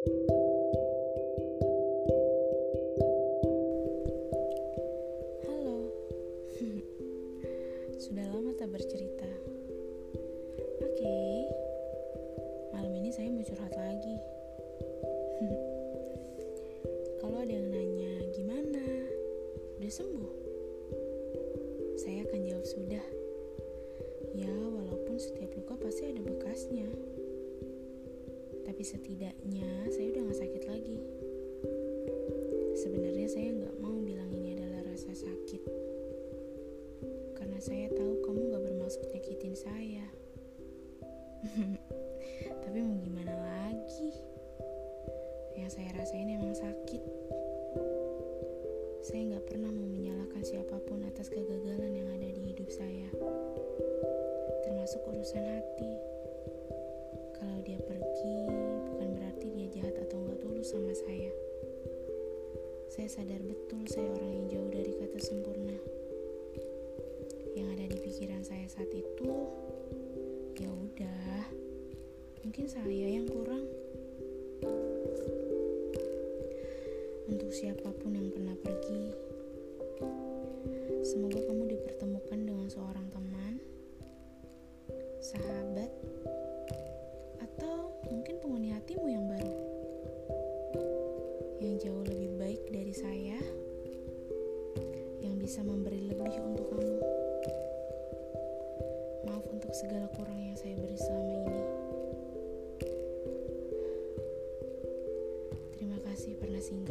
Halo, sudah lama tak bercerita. Oke, malam ini saya mau curhat lagi. Kalau ada yang nanya gimana, udah sembuh? Saya akan jawab sudah. Ya, walaupun setiap luka pasti ada bekasnya. Tapi setidaknya saya udah gak sakit lagi. Sebenarnya saya nggak mau bilang ini adalah rasa sakit. Karena saya tahu kamu gak bermaksud nyakitin saya. Tapi mau gimana lagi? Yang saya rasain emang sakit. Saya nggak pernah mau menyalahkan siapa pun atas kegagalan yang ada di hidup saya. Termasuk urusan hati. Sama saya. Saya sadar betul saya orang yang jauh dari kata sempurna. Yang ada di pikiran saya saat itu, ya udah, mungkin saya yang kurang. Untuk siapa pun yang pernah pergi, semoga kamu dipertemukan dengan seorang teman, sahabat, lebih untuk kamu. Maaf untuk segala kurang yang saya beri selama ini. Terima kasih pernah singgah.